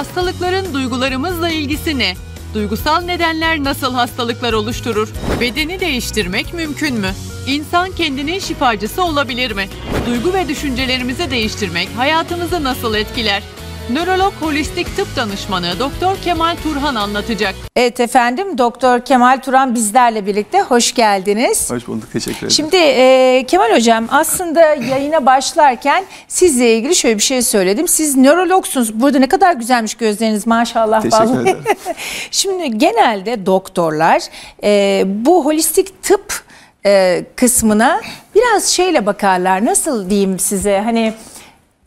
Hastalıkların duygularımızla ilgisi ne? Duygusal nedenler nasıl hastalıklar oluşturur? Bedeni değiştirmek mümkün mü? İnsan kendinin şifacısı olabilir mi? Duygu ve düşüncelerimizi değiştirmek hayatımızı nasıl etkiler? Nörolog holistik tıp danışmanı Doktor Kemal Turhan anlatacak. Evet efendim Doktor Kemal Turan bizlerle birlikte hoş geldiniz. Hoş bulduk, teşekkür ederim. Şimdi e, Kemal Hocam aslında yayına başlarken sizle ilgili şöyle bir şey söyledim. Siz nörologsunuz. Burada ne kadar güzelmiş gözleriniz maşallah. Teşekkür vallahi. ederim. Şimdi genelde doktorlar e, bu holistik tıp e, kısmına biraz şeyle bakarlar. Nasıl diyeyim size hani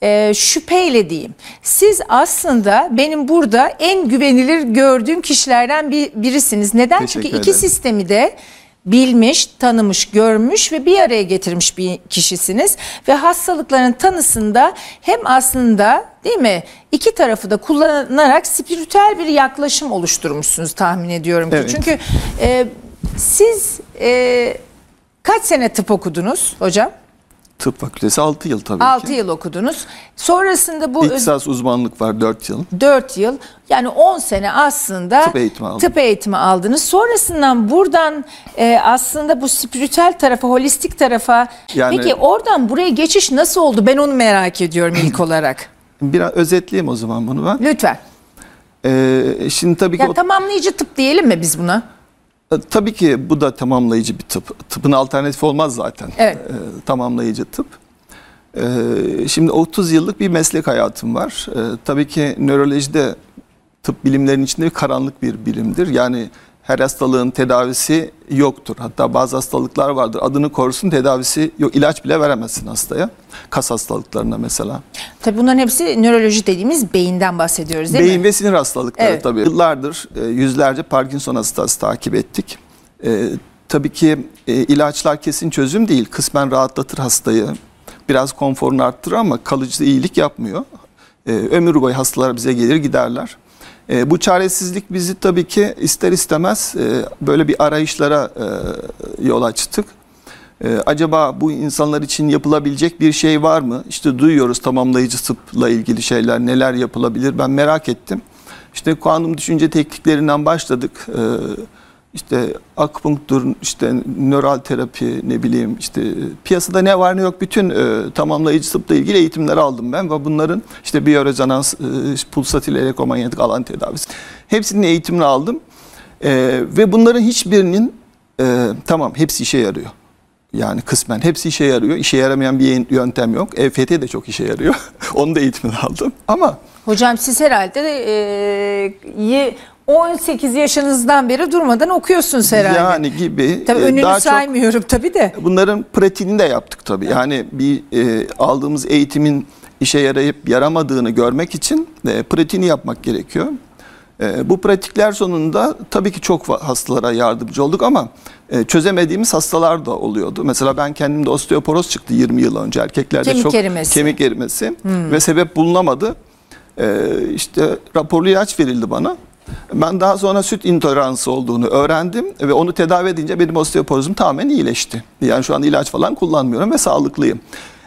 e, şüpheyle diyeyim. Siz aslında benim burada en güvenilir gördüğüm kişilerden bir, birisiniz. Neden? Teşekkür Çünkü iki ederim. sistemi de bilmiş, tanımış, görmüş ve bir araya getirmiş bir kişisiniz. Ve hastalıkların tanısında hem aslında değil mi iki tarafı da kullanarak spiritüel bir yaklaşım oluşturmuşsunuz tahmin ediyorum ki. Evet. Çünkü e, siz e, kaç sene tıp okudunuz hocam? Tıp fakültesi 6 yıl tabii 6 ki. yıl okudunuz. Sonrasında bu İhtisas uzmanlık var 4 yıl. 4 yıl yani 10 sene aslında Tıp eğitimi aldım. tıp eğitimi aldınız. Sonrasından buradan e, aslında bu spiritüel tarafa, holistik tarafa Yani- peki oradan buraya geçiş nasıl oldu? Ben onu merak ediyorum ilk olarak. Biraz özetleyeyim o zaman bunu ben. Lütfen. Ee, şimdi tabii ki Ya o- tamamlayıcı tıp diyelim mi biz buna? E, tabii ki bu da tamamlayıcı bir tıp. Tıpın alternatifi olmaz zaten. Evet. Ee, tamamlayıcı tıp. Ee, şimdi 30 yıllık bir meslek hayatım var. Ee, tabii ki nörolojide tıp bilimlerinin içinde bir karanlık bir bilimdir. Yani her hastalığın tedavisi yoktur. Hatta bazı hastalıklar vardır. Adını korusun tedavisi yok. İlaç bile veremezsin hastaya. Kas hastalıklarına mesela. Tabii bunların hepsi nöroloji dediğimiz beyinden bahsediyoruz değil Beyin mi? ve sinir hastalıkları Evet. tabii. Yıllardır e, yüzlerce Parkinson hastası takip ettik. E, tabii ki e, ilaçlar kesin çözüm değil. Kısmen rahatlatır hastayı. Biraz konforunu arttırır ama kalıcı iyilik yapmıyor. Ömür boyu hastalar bize gelir giderler. E, bu çaresizlik bizi tabii ki ister istemez e, böyle bir arayışlara e, yol açtık. Ee, acaba bu insanlar için yapılabilecek bir şey var mı? İşte duyuyoruz tamamlayıcı tıpla ilgili şeyler neler yapılabilir ben merak ettim. İşte kuantum düşünce tekniklerinden başladık. Ee, işte akupunktur, işte nöral terapi ne bileyim işte piyasada ne var ne yok bütün e, tamamlayıcı tıpla ilgili eğitimleri aldım ben ve bunların işte biyorezonans, e, pulsatil elektromanyetik alan tedavisi hepsinin eğitimini aldım. Ee, ve bunların hiçbirinin e, tamam hepsi işe yarıyor. Yani kısmen hepsi işe yarıyor. İşe yaramayan bir yöntem yok. EFT de çok işe yarıyor. Onu da eğitimini aldım. Ama Hocam siz herhalde e, ye- 18 yaşınızdan beri durmadan okuyorsunuz herhalde. yani gibi Tabii e, önünü daha çok saymıyorum tabii de. bunların pratiğini de yaptık tabii. Yani bir e, aldığımız eğitimin işe yarayıp yaramadığını görmek için e, pratiğini yapmak gerekiyor. E, bu pratikler sonunda tabii ki çok hastalara yardımcı olduk ama e, çözemediğimiz hastalar da oluyordu. Mesela ben kendimde osteoporoz çıktı 20 yıl önce erkeklerde Kemik çok erimesi. kemik erimesi ve sebep bulunamadı. E, işte raporlu ilaç verildi bana. Ben daha sonra süt intoleransı olduğunu öğrendim ve onu tedavi edince benim osteoporozum tamamen iyileşti. Yani şu an ilaç falan kullanmıyorum ve sağlıklıyım.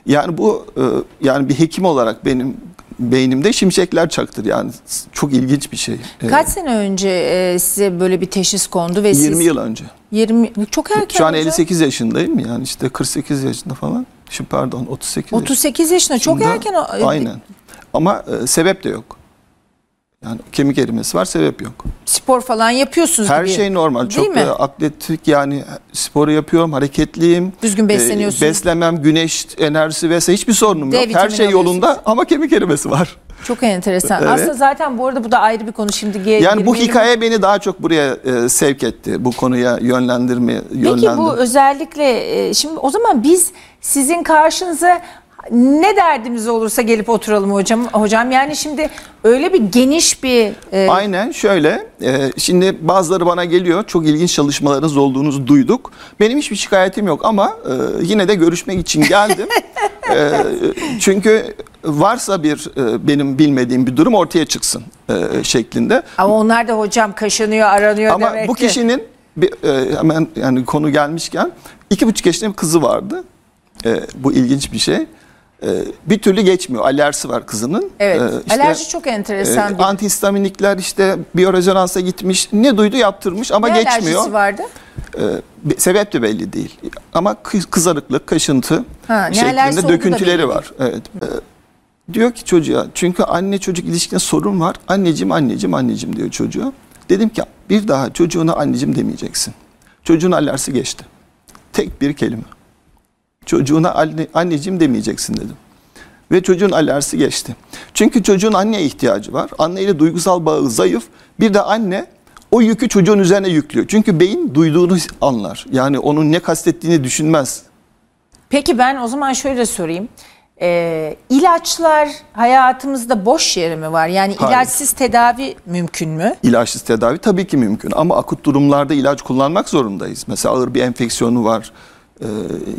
Yani bu e, yani bir hekim olarak benim beynimde şimşekler çaktır. Yani çok ilginç bir şey. Kaç sene önce e, size böyle bir teşhis kondu ve siz 20 yıl önce. 20 çok erken. Şu an hocam. 58 yaşındayım yani işte 48 yaşında falan. Şu pardon 38 38 yaşında çok yaşında. erken. o- Aynen. Ama e, sebep de yok. Yani kemik erimesi var, sebep yok. Spor falan yapıyorsunuz Her gibi. şey normal. Değil Çok mi? atletik yani sporu yapıyorum, hareketliyim. Düzgün besleniyorsun. E, beslemem, güneş enerjisi vesaire hiçbir sorunum D yok. Her şey yolunda ama kemik erimesi var. Çok enteresan. Evet. Aslında zaten bu arada bu da ayrı bir konu şimdi. ge- Yani bu hikaye beni daha çok buraya e, sevk etti. Bu konuya yönlendirme Peki yönlendirdi. bu özellikle e, şimdi o zaman biz sizin karşınıza ne derdimiz olursa gelip oturalım hocam. Hocam yani şimdi öyle bir geniş bir e, Aynen şöyle. e, şimdi bazıları bana geliyor. Çok ilginç çalışmalarınız olduğunuzu duyduk. Benim hiçbir şikayetim yok ama e, yine de görüşmek için geldim. E, çünkü varsa bir e, benim bilmediğim bir durum ortaya çıksın e, şeklinde. ama onlar da hocam kaşınıyor, aranıyor Ama demek bu ki. kişinin bir, e, hemen yani konu gelmişken iki buçuk yaşında bir kızı vardı. E, bu ilginç bir şey. E, bir türlü geçmiyor. Alerjisi var kızının. Evet. E, işte, Alerji çok enteresan e, bir. antihistaminikler işte biyorezonansa gitmiş. Ne duydu yaptırmış ama ne geçmiyor. alerjisi vardı? E, be- sebep de belli değil. Ama kı- kızarıklık, kaşıntı Ha, ne şeklinde döküntüleri var. Evet. E, diyor ki çocuğa çünkü anne çocuk ilişkisinde sorun var. Anneciğim anneciğim anneciğim diyor çocuğa. Dedim ki bir daha çocuğuna anneciğim demeyeceksin. Çocuğun alerjisi geçti. Tek bir kelime. Çocuğuna anne, anneciğim demeyeceksin dedim. Ve çocuğun alerjisi geçti. Çünkü çocuğun anneye ihtiyacı var. Anneyle duygusal bağı zayıf. Bir de anne o yükü çocuğun üzerine yüklüyor. Çünkü beyin duyduğunu anlar. Yani onun ne kastettiğini düşünmez. Peki ben o zaman şöyle sorayım. Ee, ilaçlar hayatımızda boş yeri mi var? Yani Hayır. ilaçsız tedavi mümkün mü? İlaçsız tedavi tabii ki mümkün ama akut durumlarda ilaç kullanmak zorundayız. Mesela ağır bir enfeksiyonu var. Ee,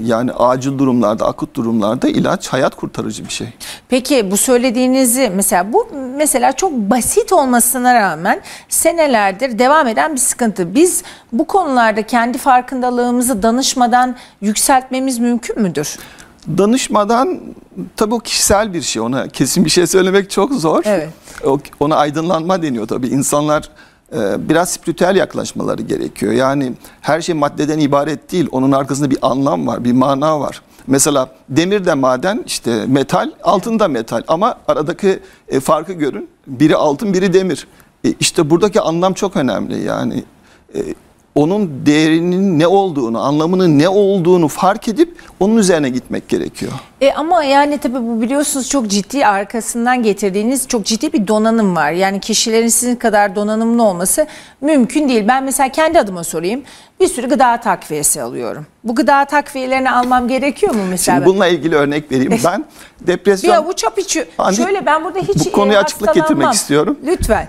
yani acil durumlarda, akut durumlarda ilaç hayat kurtarıcı bir şey. Peki bu söylediğinizi mesela bu mesela çok basit olmasına rağmen senelerdir devam eden bir sıkıntı. Biz bu konularda kendi farkındalığımızı danışmadan yükseltmemiz mümkün müdür? Danışmadan tabii o kişisel bir şey. Ona kesin bir şey söylemek çok zor. Evet. O, ona aydınlanma deniyor tabii. İnsanlar biraz spiritüel yaklaşmaları gerekiyor. Yani her şey maddeden ibaret değil. Onun arkasında bir anlam var, bir mana var. Mesela demir de maden, işte metal, altın da metal. Ama aradaki e, farkı görün. Biri altın, biri demir. E, işte buradaki anlam çok önemli. Yani e, onun değerinin ne olduğunu, anlamının ne olduğunu fark edip onun üzerine gitmek gerekiyor. E ama yani tabii bu biliyorsunuz çok ciddi arkasından getirdiğiniz çok ciddi bir donanım var. Yani kişilerin sizin kadar donanımlı olması mümkün değil. Ben mesela kendi adıma sorayım. Bir sürü gıda takviyesi alıyorum. Bu gıda takviyelerini almam gerekiyor mu mesela? Şimdi bununla ilgili örnek vereyim. Ben bir depresyon... avuç hap içi. Şöyle ben burada hiç bu konuya e, açıklık getirmek istiyorum. Lütfen.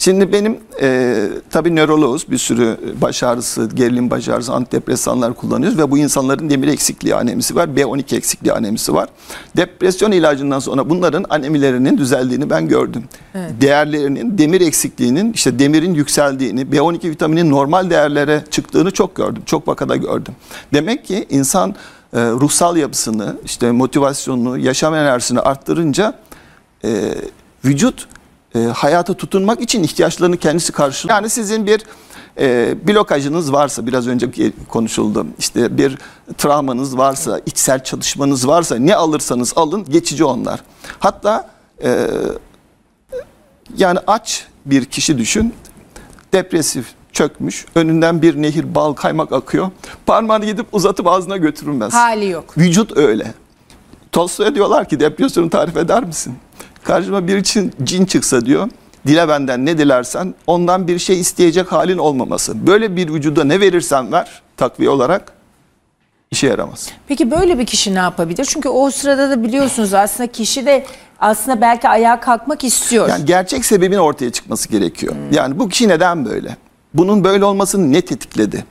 Şimdi benim e, tabii nöroloğuz. Bir sürü baş ağrısı, gerilim baş ağrısı, antidepresanlar kullanıyoruz. Ve bu insanların demir eksikliği anemisi var. B12 eksikliği anemisi var. Depresyon ilacından sonra bunların anemilerinin düzeldiğini ben gördüm. Değerlerinin, demir eksikliğinin, işte demirin yükseldiğini, B12 vitaminin normal değerlere çıktığını çok gördüm. Çok vakada gördüm. Demek ki insan e, ruhsal yapısını, işte motivasyonunu, yaşam enerjisini arttırınca e, vücut e, hayata tutunmak için ihtiyaçlarını kendisi karşılıyor. Yani sizin bir e, blokajınız varsa biraz önce konuşuldu. İşte bir travmanız varsa, içsel çalışmanız varsa ne alırsanız alın geçici onlar. Hatta e, yani aç bir kişi düşün. Depresif çökmüş. Önünden bir nehir bal kaymak akıyor. Parmağını gidip uzatıp ağzına götürülmez. Hali yok. Vücut öyle. Tolstoy'a diyorlar ki depresyonu tarif eder misin? Karşıma bir için cin çıksa diyor. Dile benden ne dilersen ondan bir şey isteyecek halin olmaması. Böyle bir vücuda ne verirsen ver takviye olarak işe yaramaz. Peki böyle bir kişi ne yapabilir? Çünkü o sırada da biliyorsunuz aslında kişi de aslında belki ayağa kalkmak istiyor. Yani gerçek sebebin ortaya çıkması gerekiyor. Yani bu kişi neden böyle? Bunun böyle olmasını ne tetikledi?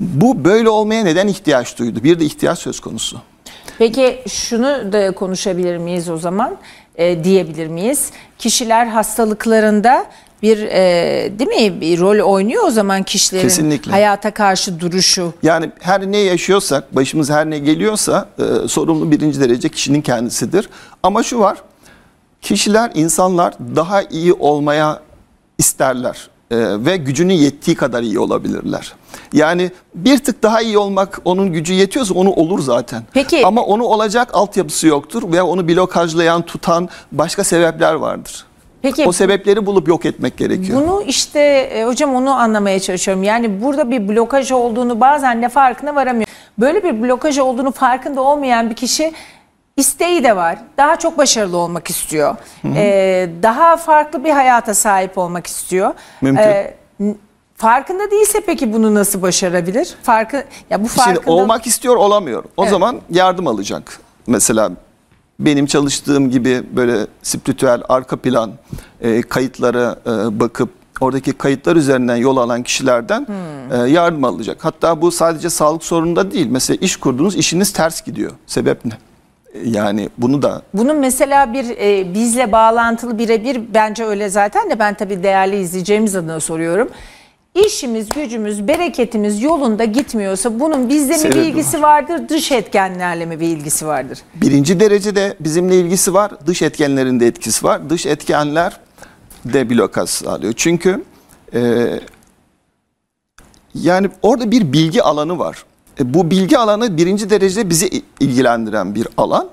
Bu böyle olmaya neden ihtiyaç duydu? Bir de ihtiyaç söz konusu. Peki şunu da konuşabilir miyiz o zaman? E, diyebilir miyiz? Kişiler hastalıklarında bir e, değil mi bir rol oynuyor o zaman kişilerin Kesinlikle. hayata karşı duruşu. Yani her ne yaşıyorsak, başımız her ne geliyorsa e, sorumlu birinci derece kişinin kendisidir. Ama şu var, kişiler, insanlar daha iyi olmaya isterler ve gücünün yettiği kadar iyi olabilirler. Yani bir tık daha iyi olmak onun gücü yetiyorsa onu olur zaten. Peki- Ama onu olacak altyapısı yoktur veya onu blokajlayan, tutan başka sebepler vardır. Peki O sebepleri bulup yok etmek gerekiyor. Bunu işte e, hocam onu anlamaya çalışıyorum. Yani burada bir blokaj olduğunu bazen de farkına varamıyor. Böyle bir blokaj olduğunu farkında olmayan bir kişi isteği de var. Daha çok başarılı olmak istiyor. Ee, daha farklı bir hayata sahip olmak istiyor. Mümkün. n- farkında değilse peki bunu nasıl başarabilir? Farkı ya bu Şimdi farkında olmak istiyor olamıyor. O Evet. zaman yardım alacak. Mesela benim çalıştığım gibi böyle spiritüel arka plan e, kayıtlara e, bakıp oradaki kayıtlar üzerinden yol alan kişilerden Hmm. e, yardım alacak. Hatta bu sadece sağlık sorununda değil. Mesela iş kurdunuz, işiniz ters gidiyor. Sebep ne? Yani bunu da Bunun mesela bir e, bizle bağlantılı birebir bence öyle zaten de ben tabii değerli izleyeceğimiz adına soruyorum. işimiz, gücümüz, bereketimiz yolunda gitmiyorsa bunun bizde mi bir ilgisi vardır, dış etkenlerle mi bir ilgisi vardır? Birinci derecede bizimle ilgisi var. Dış etkenlerin de etkisi var. Dış etkenler de blokaj sağlıyor. Çünkü e, yani orada bir bilgi alanı var. E, bu bilgi alanı birinci derecede bizi ilgilendiren bir alan.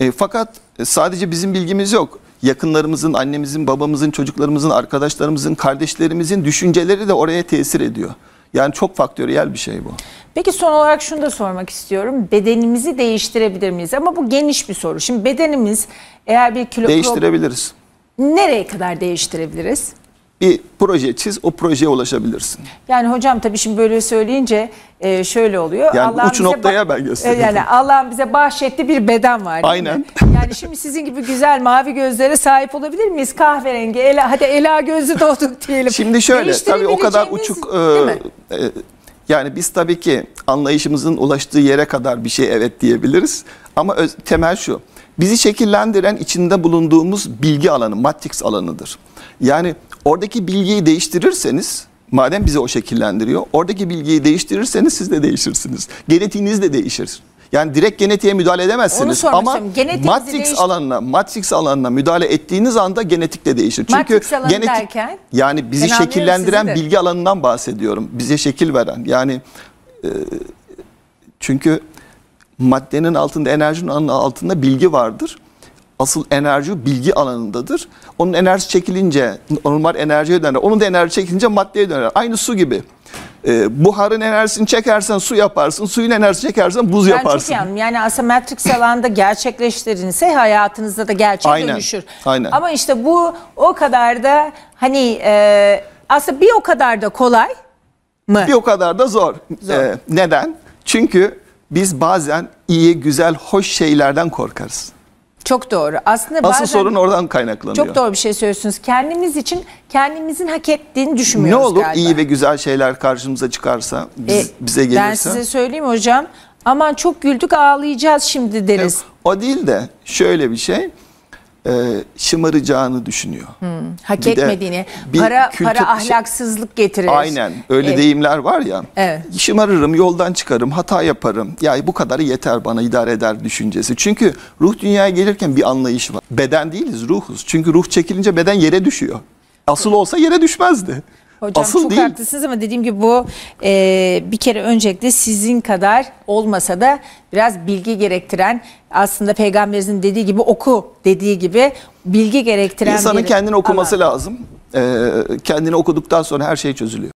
E, fakat e, sadece bizim bilgimiz yok. Yakınlarımızın, annemizin, babamızın, çocuklarımızın, arkadaşlarımızın, kardeşlerimizin düşünceleri de oraya tesir ediyor. Yani çok faktöriyel bir şey bu. Peki son olarak şunu da sormak istiyorum. Bedenimizi değiştirebilir miyiz? Ama bu geniş bir soru. Şimdi bedenimiz eğer bir kilo Değiştirebiliriz. nereye kadar değiştirebiliriz? Bir proje çiz, o projeye ulaşabilirsin. Yani hocam tabii şimdi böyle söyleyince e, şöyle oluyor. Yani Allah'ın uç noktaya ben gösteriyorum. Yani Allah'ın bize bahşettiği bir beden var. Aynen. Yani şimdi sizin gibi güzel mavi gözlere sahip olabilir miyiz? Kahverengi, ela, hadi ela gözlü doğduk diyelim. Şimdi şöyle tabii o kadar uçuk e, e, yani biz tabii ki anlayışımızın ulaştığı yere kadar bir şey evet diyebiliriz. Ama öz- temel şu. Bizi şekillendiren içinde bulunduğumuz bilgi alanı, matrix alanıdır. Yani oradaki bilgiyi değiştirirseniz madem bizi o şekillendiriyor, oradaki bilgiyi değiştirirseniz siz de değişirsiniz. Genetiğiniz de değişir. Yani direkt genetiğe müdahale Onu edemezsiniz sormak ama matrix değiş- alanına, matrix alanına müdahale ettiğiniz anda genetik de değişir. Çünkü genetik derken? yani bizi şekillendiren bilgi alanından bahsediyorum. Bize şekil veren. Yani e, çünkü maddenin altında, enerjinin altında bilgi vardır. Asıl enerji bilgi alanındadır. Onun enerji çekilince normal enerjiye döner. Onun da enerji çekilince maddeye döner. Aynı su gibi. E, buharın enerjisini çekersen su yaparsın. Suyun enerjisini çekersen buz Ben yaparsın. anladım. Yani aslında Matrix alanda gerçekleştirilse hayatınızda da gerçeğe Aynen, dönüşür. aynen. Ama işte bu o kadar da hani e, aslında bir o kadar da kolay mı? Bir o kadar da zor. Zor. Ee, neden? Çünkü biz bazen iyi, güzel, hoş şeylerden korkarız. Çok doğru. Aslında Asıl bazen sorun oradan kaynaklanıyor. çok doğru bir şey söylüyorsunuz. Kendimiz için kendimizin hak ettiğini Ne düşünmüyoruz olur galiba. iyi ve güzel şeyler karşımıza çıkarsa, biz- E, bize gelirse. Ben size söyleyeyim hocam. Aman çok güldük ağlayacağız şimdi deriz. O değil de şöyle bir şey. E, şımaracağını düşünüyor. Hak Bir etmediğini. bir para kültür- para ahlaksızlık getirir. Aynen öyle E, deyimler var ya. Evet. Şımarırım, yoldan çıkarım, hata yaparım. Ya bu kadarı yeter bana idare eder düşüncesi. Çünkü ruh dünyaya gelirken bir anlayış var. Beden değiliz, ruhuz. Çünkü ruh çekilince beden yere düşüyor. Asıl olsa yere düşmezdi. Hocam Asıl çok değil. haklısınız ama dediğim gibi bu e, bir kere öncelikle sizin kadar olmasa da biraz bilgi gerektiren aslında peygamberimizin dediği gibi oku dediği gibi bilgi gerektiren İnsanın bir kendini okuması alan. lazım. Ee, kendini okuduktan sonra her şey çözülüyor.